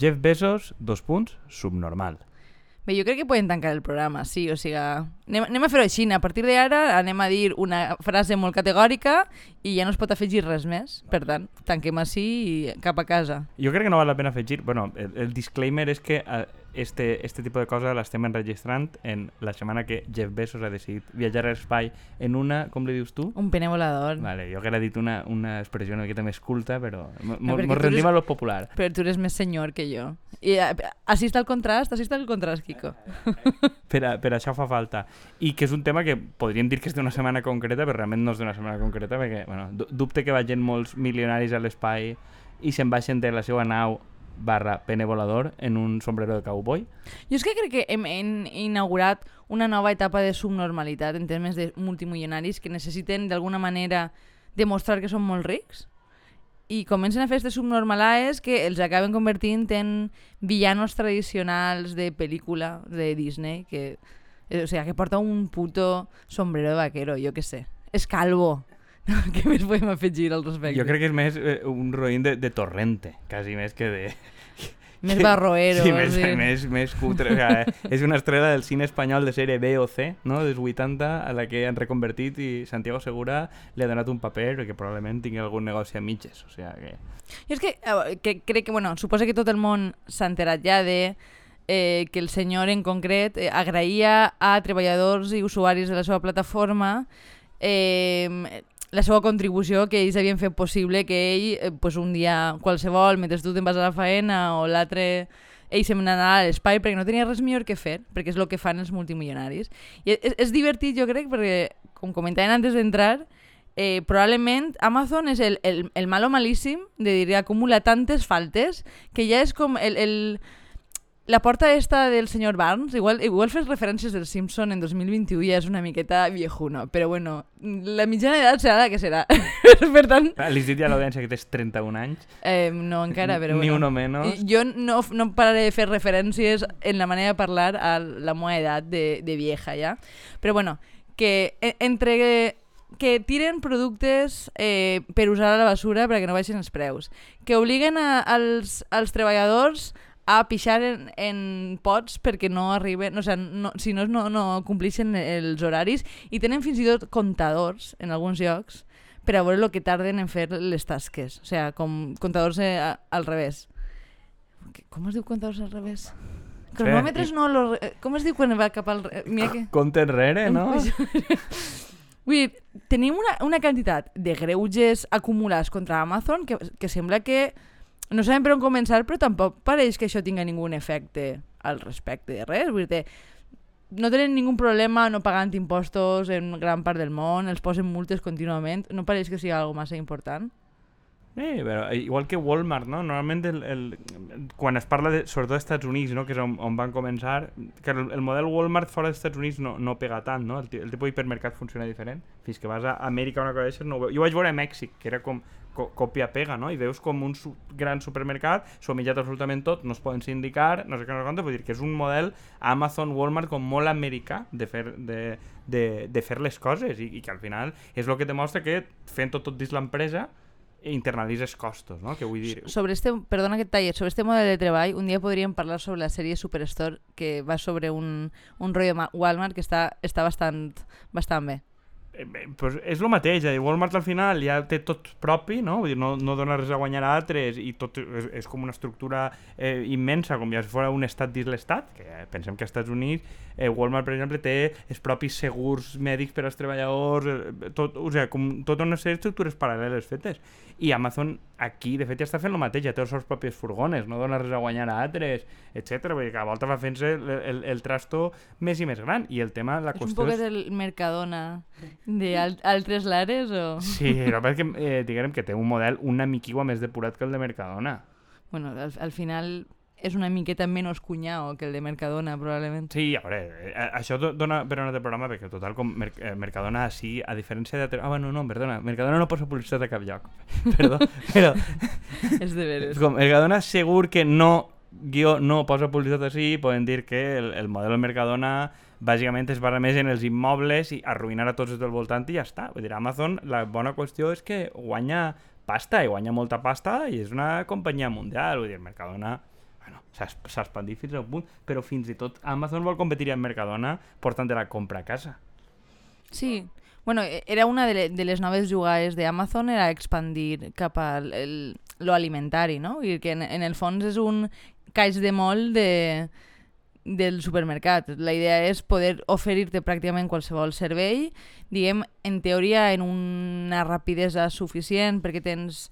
Jeff Bezos, dos punts, subnormal. Bé, jo crec que podem tancar el programa, sí, o sigui, anem, anem a fer-ho així, a partir d'ara anem a dir una frase molt categòrica i ja no es pot afegir res més, per tant, tanquem així i cap a casa. Jo crec que no val la pena afegir, bueno, el, el disclaimer és que eh, este, este tipus de cosa l'estem enregistrant en la setmana que Jeff Bezos ha decidit viatjar a l'espai en una, com li dius tu? Un pene volador. Vale, jo que era dit una, una expressió una miqueta més culta, però mos rendim a lo popular. Però tu eres més senyor que jo. I eh, així està el contrast, així està el contrast, Kiko. Per, a, per això fa falta. I que és un tema que podríem dir que és d'una setmana concreta, però realment no és d'una setmana concreta, perquè bueno, du- dubte que vagin molts milionaris a l'espai i se'n baixen de la seva nau barra pene volador en un sombrero de cowboy. Jo és que crec que hem, hem inaugurat una nova etapa de subnormalitat en termes de multimilionaris que necessiten d'alguna manera demostrar que són molt rics i comencen a fer aquestes subnormalaes que els acaben convertint en villanos tradicionals de pel·lícula de Disney que, eh, o sigui, que porta un puto sombrero de vaquero, jo que sé. És calvo. Què més podem afegir al respecte? Jo crec que és més eh, un roïn de, de torrente, quasi més que de... Més barroero. Sí, més, sí. més, més cutre. O sigui, és una estrella del cine espanyol de sèrie B o C, no? dels 80, a la que han reconvertit i Santiago Segura li ha donat un paper perquè probablement tingui algun negoci a mitges. O sigui que... Jo és que, eh, que crec que, bueno, suposa que tot el món s'ha enterat ja de eh, que el senyor en concret eh, agraïa a treballadors i usuaris de la seva plataforma eh, la seva contribució que ells havien fet possible que ell, eh, pues un dia qualsevol, mentre tu te'n vas a la faena o l'altre ell se'n anava a l'espai perquè no tenia res millor que fer, perquè és el que fan els multimilionaris. I és, és divertit, jo crec, perquè, com comentaven antes d'entrar, eh, probablement Amazon és el, el, el malo malíssim de dir, acumula tantes faltes que ja és com el, el, la porta esta del senyor Barnes, igual, igual fes referències del Simpson en 2021 ja és una miqueta viejuna, però bueno, la mitjana d'edat serà la que serà. per tant, Li dit ja a l'audiència que tens 31 anys, eh, no encara, però ni bueno. uno menos. Jo no, no pararé de fer referències en la manera de parlar a la meva edat de, de vieja, ja? Però bueno, que e- entre que tiren productes eh, per usar a la basura perquè no baixin els preus, que obliguen a, als, als treballadors a pixar en, en pots perquè no arriben, o sigui, no, si no, no, no complixen els horaris i tenen fins i tot comptadors en alguns llocs per a veure el que tarden en fer les tasques, o sigui, com comptadors eh, a- al revés. Com es diu comptadors al revés? Cronòmetres no, lo, re- com es diu quan va cap al... re- Mira que... Compte enrere, no? Vull dir, tenim una, una quantitat de greuges acumulats contra Amazon que, que sembla que no sabem per on començar, però tampoc pareix que això tinga ningun efecte al respecte de res. Vull dir, no tenen ningun problema no pagant impostos en gran part del món, els posen multes contínuament, no pareix que sigui algo massa important. Sí, però igual que Walmart, no? Normalment el, el, quan es parla de, sobretot dels Estats Units, no? que és on, on van començar, que el, el model Walmart fora dels Estats Units no, no pega tant, no? El, el tipus d'hipermercat funciona diferent. Fins que vas a Amèrica o una cosa d'això, no ho veu. Jo vaig veure a Mèxic, que era com co còpia-pega, no? I veus com un su gran supermercat, s'ho ha menjat absolutament tot, no es poden sindicar, no sé què, no sé vull dir que és un model Amazon, Walmart com molt americà de fer, de, de, de fer les coses i, i que al final és el que demostra que fent tot, tot dins l'empresa internalitzes costos, no? Que vull dir... Sobre este, perdona que talli, sobre este model de treball, un dia podríem parlar sobre la sèrie Superstore, que va sobre un, un rotllo ma- Walmart que està, està bastant, bastant bé. Eh, pues és el mateix, eh? Walmart al final ja té tot propi, no? Vull dir, no, no dona res a guanyar a altres i tot és, és com una estructura eh, immensa, com ja si fos un estat dins l'estat, que eh, pensem que als Estats Units eh, Walmart, per exemple, té els propis segurs mèdics per als treballadors, eh, tot, o sigui, com tota una sèrie d'estructures paral·leles fetes. I Amazon aquí, de fet, ja està fent el mateix, ja té els seus propis furgones, no dona res a guanyar a altres, etc. Vull dir que a volta va fent-se el, el, el trasto més i més gran. I el tema, la és un qüestió poc del Mercadona d'altres lares o... Sí, però perquè eh, diguem que té un model una miquigua més depurat que el de Mercadona. Bueno, al, al final és una miqueta menys cunyao que el de Mercadona, probablement. Sí, a veure, eh, això do- dona per un altre programa, perquè total, com Mer eh, Mercadona, sí, a diferència d'altres... Ah, bueno, no, perdona, Mercadona no posa publicitat a cap lloc. Perdó, però és de veres. com Mercadona segur que no, guió, no posa publicitat així, poden dir que el, el model de Mercadona bàsicament es basa més en els immobles i arruïnar a tots els del voltant i ja està. Vull dir, Amazon, la bona qüestió és que guanya pasta i guanya molta pasta i és una companyia mundial. Vull dir, Mercadona bueno, s'ha expandit fins a un punt, però fins i tot Amazon vol competir amb Mercadona portant la compra a casa. Sí. Bueno, e- era una de, de les noves jugades d'Amazon era expandir cap a lo alimentari, no? I que en, en el fons és un caix de molt de, del supermercat. La idea és poder oferir-te pràcticament qualsevol servei, diguem, en teoria en una rapidesa suficient perquè tens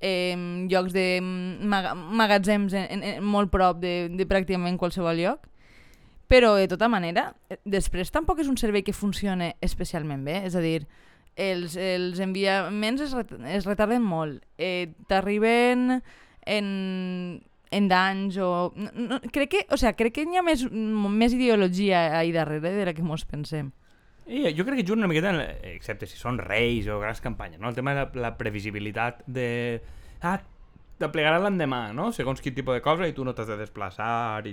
eh, llocs de maga magatzems en, en, en, molt prop de, de pràcticament qualsevol lloc. Però, de tota manera, eh, després tampoc és un servei que funcione especialment bé. És a dir, els, els enviaments es, es retarden molt. Eh, T'arriben en, en d'anys o... No, no, crec que, o sea, crec que hi ha més, més ideologia ahí darrere de la que mos pensem. I jo crec que juga una miqueta, la- excepte si són reis o grans campanyes, no? el tema de la, la previsibilitat de... Ah, t'aplegarà l'endemà, no? Segons quin tipus de cosa i tu no t'has de desplaçar i,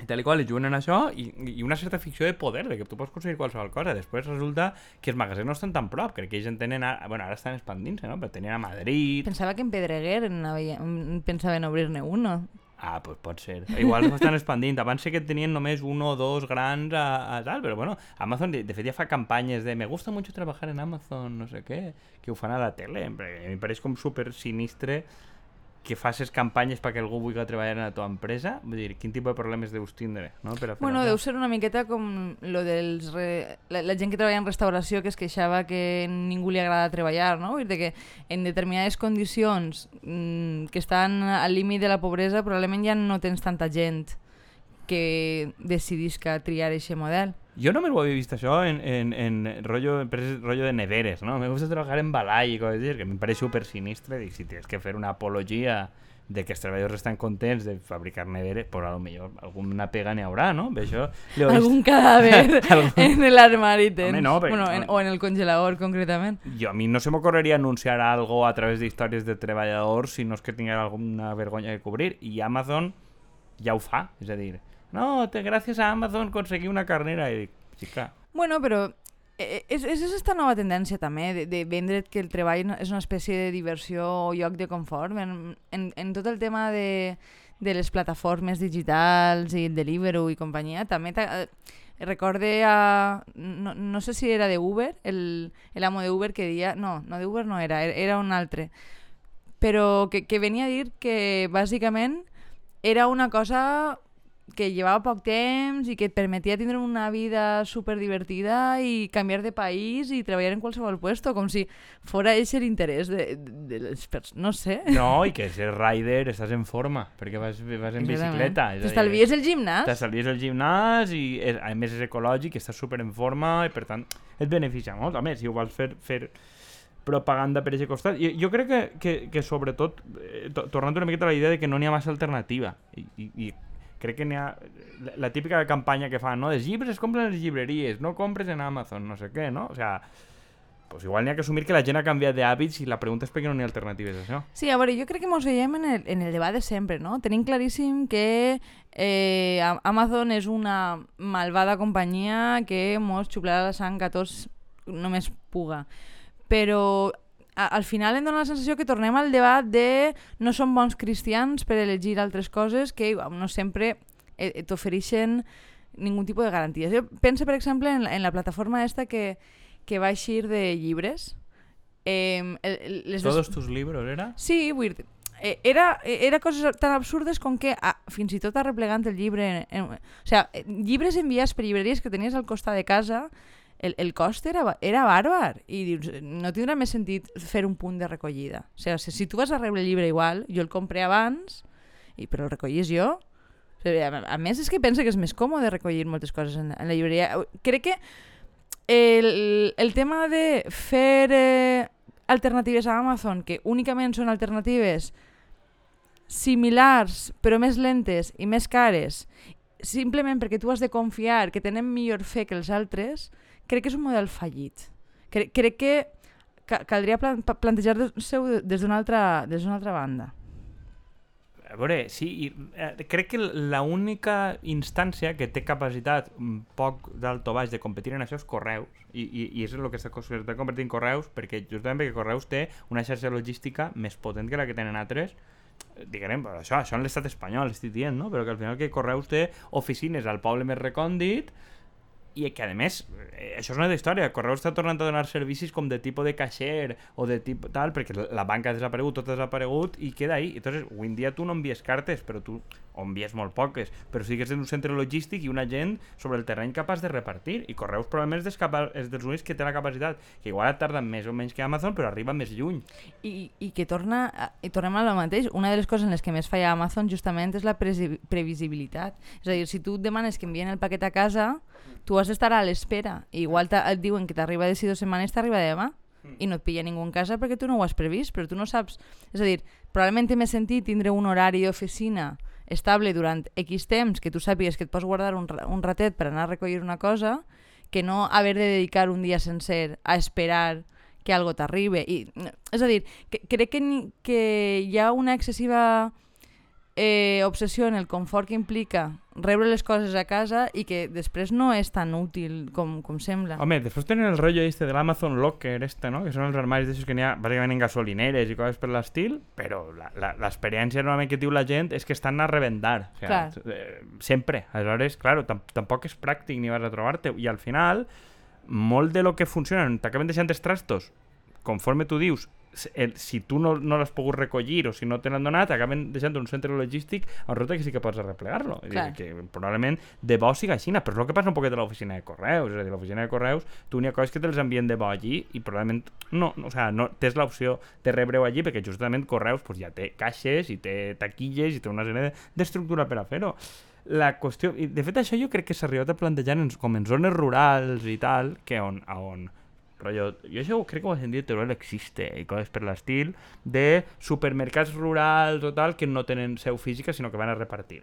i tal i qual, i juguen en això i, i una certa ficció de poder, de que tu pots aconseguir qualsevol cosa. Després resulta que els magasins no estan tan prop, crec que ells en tenen... A, bueno, ara estan expandint-se, no? Però tenien a Madrid... Pensava que en Pedreguer en havia, en pensaven obrir-ne uno. Ah, pues pot ser. Igual s'estan expandint. Abans sé que tenien només un o dos grans a, a tal, però bueno, Amazon de, de fet ja fa campanyes de me gusta mucho trabajar en Amazon, no sé què, que ho fan a la tele. mi em pareix com super sinistre que facis campanyes perquè algú vulgui treballar en la teva empresa. Vull dir, quin tipus de problemes deus tindre, no? Per a fer Bueno, deu ser una miqueta com lo dels re... la, la gent que treballa en restauració que es queixava que ningú li agrada treballar, no? Vull dir que en determinades condicions mmm, que estan al límit de la pobresa probablement ja no tens tanta gent que decidisca triar aquest model. Jo només ho havia vist això en, en, en rollo, empreses, rollo de neveres, ¿no? Me gusta trabajar en Balai i coses així, que em pareix super sinistre. Dic, si tens que fer una apologia de que els treballadors estan contents de fabricar neveres, pues a lo millor alguna pega n'hi haurà, no? Per això. Algun cadàver Algun- en l'armari tens. Home, no, perquè- bueno, en, o en el congelador, concretament. Jo a mi no se m'ocorreria anunciar algo a través d'històries de treballadors si no és que tingués alguna vergonya que cobrir. I Amazon ja ho fa, és a dir, no, te, gràcies a Amazon conseguí una carnera. I dic, xica, Bueno, però eh, és, és aquesta nova tendència també de, de vendre't que el treball és una espècie de diversió o lloc de confort. En, en, en tot el tema de, de les plataformes digitals i el Deliveroo i companyia, també eh, recorde a... No, no sé si era de Uber, el, el amo de Uber que dia... No, no de Uber no era, era- era un altre. Però que, que venia a dir que bàsicament era una cosa que llevava poc temps i que et permetia tindre una vida super divertida i canviar de país i treballar en qualsevol puesto, com si fora ese l'interès de, de, de les persones. No sé. no, i que ser rider estàs en forma, perquè vas, vas en bicicleta. T'estalvies el gimnàs? T'estalvies el gimnàs i a més és ecològic, estàs super en forma i per tant et beneficia molt. A més, si ho vols fer, fer propaganda per aquest costat. I, jo crec que, que, que sobretot, eh, to, tornant una miqueta a la idea de que no n'hi ha massa alternativa. I, i, i crec que n'hi ha... La, la típica campanya que fan, no? Els llibres es compren les llibreries, no compres en Amazon, no sé què, no? O sea, pues igual n'hi ha que assumir que la gent ha canviat d'hàbits i la pregunta és per què no n'hi ha alternatives això. Sí, a veure, jo crec que ens veiem en el, en el debat de sempre, no? Tenim claríssim que eh, Am- Amazon és una malvada companyia que mos xuplarà la sang a tots només puga. Però a, al final em dóna la sensació que tornem al debat de no som bons cristians per elegir altres coses que no sempre eh, t'ofereixen ningú tipus de garanties. Jo penso, per exemple, en, la- en la plataforma esta que, que va eixir de llibres. Eh, el, les Todos tus libros, era? Sí, vull dir, eh, era, eh, era coses tan absurdes com que ah, fins i tot arreplegant el llibre... En, en, o sea, eh, llibres enviats per llibreries que tenies al costat de casa, el, el cost era, era bàrbar. I dius, no tindrà més sentit fer un punt de recollida. O sigui, si, tu vas a rebre el llibre igual, jo el compré abans, i, però el recollis jo. O sigui, a, més, és que penso que és més còmode recollir moltes coses en, en la llibreria. Crec que el, el tema de fer eh, alternatives a Amazon, que únicament són alternatives similars però més lentes i més cares, simplement perquè tu has de confiar que tenen millor fe que els altres, crec que és un model fallit. Cre crec que ca caldria plan pa- plantejar-se-ho des d'una altra, des altra banda. A veure, sí, i, eh, crec que l'única instància que té capacitat un poc d'alt o baix de competir en això és Correus, i, i, i és el que està, està convertint Correus, perquè justament perquè Correus té una xarxa logística més potent que la que tenen altres, diguem, però això, això en l'estat espanyol, estic dient, no? Però que al final que Correus té oficines al poble més recòndit i que a més, eh, això és una altra història. Correus està tornant a donar servicis com de tipus de caixer o de tipus tal, perquè la banca ha desaparegut, tot ha desaparegut i queda ahí, entonces avui en dia tu no envies cartes però tu o envies molt poques però sigues en un centre logístic i una gent sobre el terreny capaç de repartir i Correus probablement és, és dels únics que té la capacitat que igual ha tardat més o menys que Amazon però arriba més lluny i, i que torna a, i tornem a lo mateix una de les coses en les que més falla Amazon justament és la previsibilitat és a dir, si tu demanes que envien el paquet a casa tu has d'estar a l'espera. Igual et diuen que t'arriba de si dues setmanes, t'arriba demà mm. i no et pilla ningú en casa perquè tu no ho has previst, però tu no saps... És a dir, probablement té més sentit tindre un horari d'oficina estable durant X temps, que tu sàpigues que et pots guardar un, un ratet per anar a recollir una cosa, que no haver de dedicar un dia sencer a esperar que algo t'arribe. I, és a dir, que, crec que, que hi ha una excessiva eh, obsessió en el confort que implica rebre les coses a casa i que després no és tan útil com, com sembla. Home, després tenen el rotllo este de l'Amazon Locker, este, no? que són els armaris d'això que n'hi ha bàsicament en gasolineres i coses per l'estil, però l'experiència normalment que diu la gent és que estan a reventar. O sea, eh, sempre. Aleshores, claro, tampoc és pràctic ni vas a trobar-te. I al final, molt de lo que funciona, t'acaben deixant els trastos, conforme tu dius, el, si tu no, no l'has pogut recollir o si no te l'han donat, acaben deixant un centre logístic on resulta que sí que pots arreplegar-lo. Que probablement de bo siga així, però és el que passa un poquet a l'oficina de correus. És a dir, l'oficina de correus, tu n'hi ha coses que te'ls envien de bo allí i probablement no, no, o sea, no tens l'opció de rebre-ho allí perquè justament correus pues, ja té caixes i té taquilles i té una sèrie d'estructura per a fer-ho la qüestió... I de fet, això jo crec que s'ha arribat a plantejar en, com en zones rurals i tal, que on, on Rollo, jo això crec que ho he sentit, però existe i coses per l'estil de supermercats rurals o tal que no tenen seu física sinó que van a repartir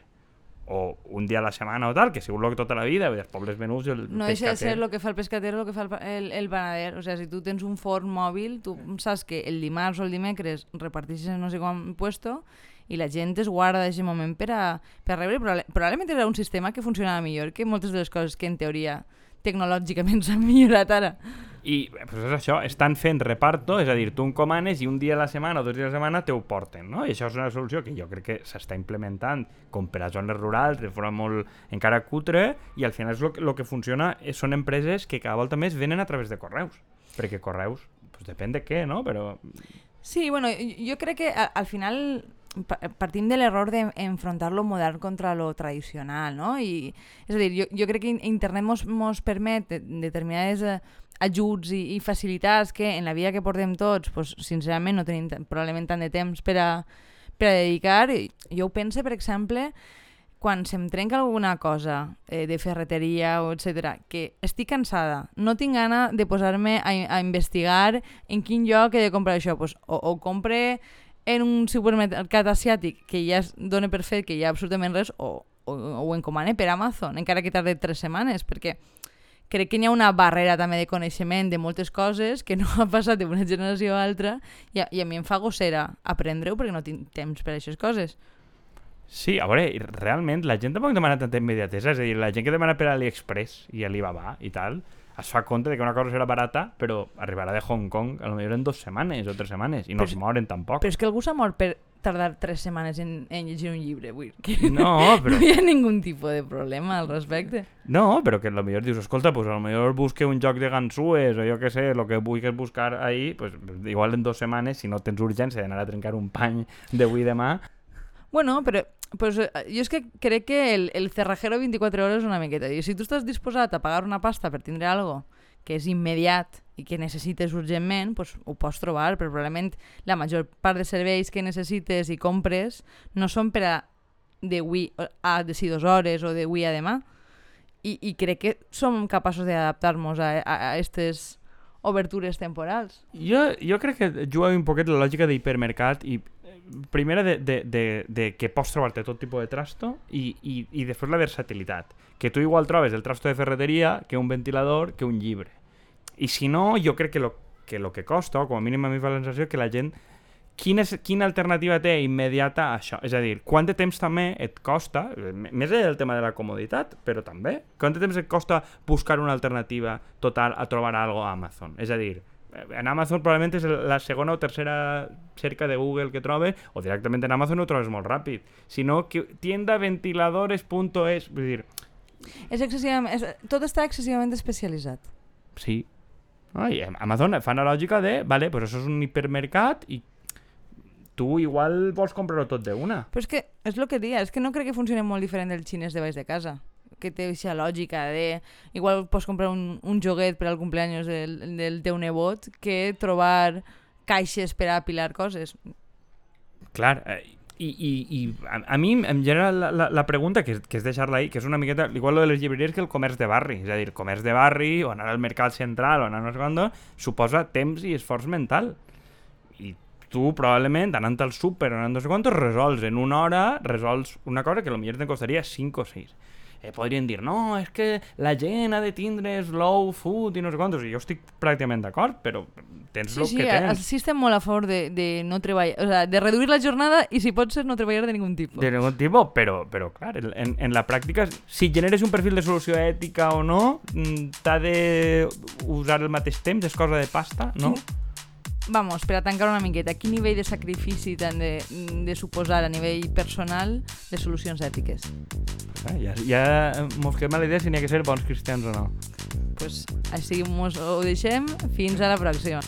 o un dia a la setmana o tal, que segur que tota la vida, els pobles menuts el No deixa de ser el que fa el pescater o el que fa el, el, panader. O sigui, sea, si tu tens un forn mòbil, tu saps que el dimarts o el dimecres repartixes no sé com puesto i la gent es guarda d'aquest moment per a, per a rebre. Probablement era un sistema que funcionava millor que moltes de les coses que en teoria tecnològicament s'han millorat ara. I pues és això, estan fent reparto, és a dir, tu encomanes i un dia a la setmana o dos dies a la setmana te ho porten, no? I això és una solució que jo crec que s'està implementant com per a zones rurals de forma molt encara cutre i al final és lo, lo que funciona és, són empreses que cada volta més venen a través de correus, perquè correus, pues depèn de què, no? Però... Sí, bueno, jo crec que al final partim de l'error d'enfrontar lo modern contra lo tradicional, no? I, és a dir, jo, jo crec que internet mos, mos permet determinades eh, ajuts i, i facilitats que en la vida que portem tots, pues, sincerament no tenim probablement tant de temps per a, per a dedicar. Jo ho penso, per exemple, quan se'm trenca alguna cosa eh, de ferreteria o etc que estic cansada, no tinc gana de posar-me a, a investigar en quin lloc he de comprar això, pues, o, o compre en un supermercat asiàtic que ja es dona per fet que hi ha absolutament res o, o, o ho encomane per Amazon, encara que tarde tres setmanes, perquè crec que hi ha una barrera també de coneixement de moltes coses que no ha passat d'una generació a altra i a, i a mi em fa gossera aprendre-ho perquè no tinc temps per a aquestes coses. Sí, a veure, realment la gent tampoc demana tanta immediatesa, és a dir, la gent que demana per AliExpress i Alibaba i tal, es fa compte de que una cosa serà barata, però arribarà de Hong Kong a lo millor en dues setmanes o tres setmanes i no però, es moren tampoc. Però és que algú s'ha mort per tardar tres setmanes en, en llegir un llibre, vull que no, però... no hi ha ningú tipus de problema al respecte. No, però que a lo millor dius, escolta, pues a lo millor busque un joc de gansues o jo que sé, el que vulguis buscar ahí, pues igual en dues setmanes, si no tens urgència d'anar a trencar un pany d'avui demà... Bueno, però pues, jo és que crec que el, el cerrajero 24 hores una miqueta. I si tu estàs disposat a pagar una pasta per tindre algo que és immediat i que necessites urgentment, pues, ho pots trobar, però probablement la major part de serveis que necessites i compres no són per a d'avui a de si dues hores o d'avui a demà. I, I crec que som capaços d'adaptar-nos a, a, a obertures temporals. Jo, jo crec que juga un poquet la lògica d'hipermercat i primera de, de, de, de que pots trobar-te tot tipus de trasto i, i, i després la versatilitat. Que tu igual trobes el trasto de ferreteria que un ventilador que un llibre. I si no, jo crec que lo que, lo que costa, o com a mínim a mi fa la sensació, que la gent quina, és, quina alternativa té immediata a això? És a dir, quant de temps també et costa, més del tema de la comoditat, però també, quant de temps et costa buscar una alternativa total a trobar algo a Amazon? És a dir, en Amazon probablement és la segona o tercera cerca de Google que trobes, o directament en Amazon ho trobes molt ràpid. Si no, que, tiendaventiladores.es, vull dir, És excessivament, és, tot està excessivament especialitzat. sí. No, I Amazon fa una lògica de, vale, pues això és un hipermercat i tu igual vols comprar-ho tot d'una. Però és que, és el que dia, és que no crec que funcioni molt diferent del xinès de baix de casa que té aquesta lògica de... Igual pots comprar un, un joguet per al cumpleaños del, del teu nebot que trobar caixes per a apilar coses. Clar, eh, i, i, i a, a mi em genera la, la, la pregunta, que que és deixar-la ahí, que és una miqueta igual lo de les llibreries que el comerç de barri. És a dir, comerç de barri, o anar al mercat central, o anar no sé suposa temps i esforç mental. I tu probablement anant al súper o anant no sé resols en una hora, resols una cosa que potser te costaria 5 o 6 eh, podrien dir, no, és que la gent ha de tindre slow food i no sé quantos, i jo estic pràcticament d'acord, però tens Sí, el sí, que tens. sí estem molt a favor de, de no treballar, o sea, de reduir la jornada i si pot ser no treballar de ningun tipus. De algun tipus, però, però clar, en, en la pràctica, si generes un perfil de solució ètica o no, mm, t'ha de usar el mateix temps, és cosa de pasta, no? Vamos, per a tancar una miqueta, quin nivell de sacrifici t'han de, de suposar a nivell personal de solucions ètiques? Ah, ja, ja mos quedem a la idea si n'hi ha que ser bons cristians o no. pues així mos ho deixem. Fins a la pròxima.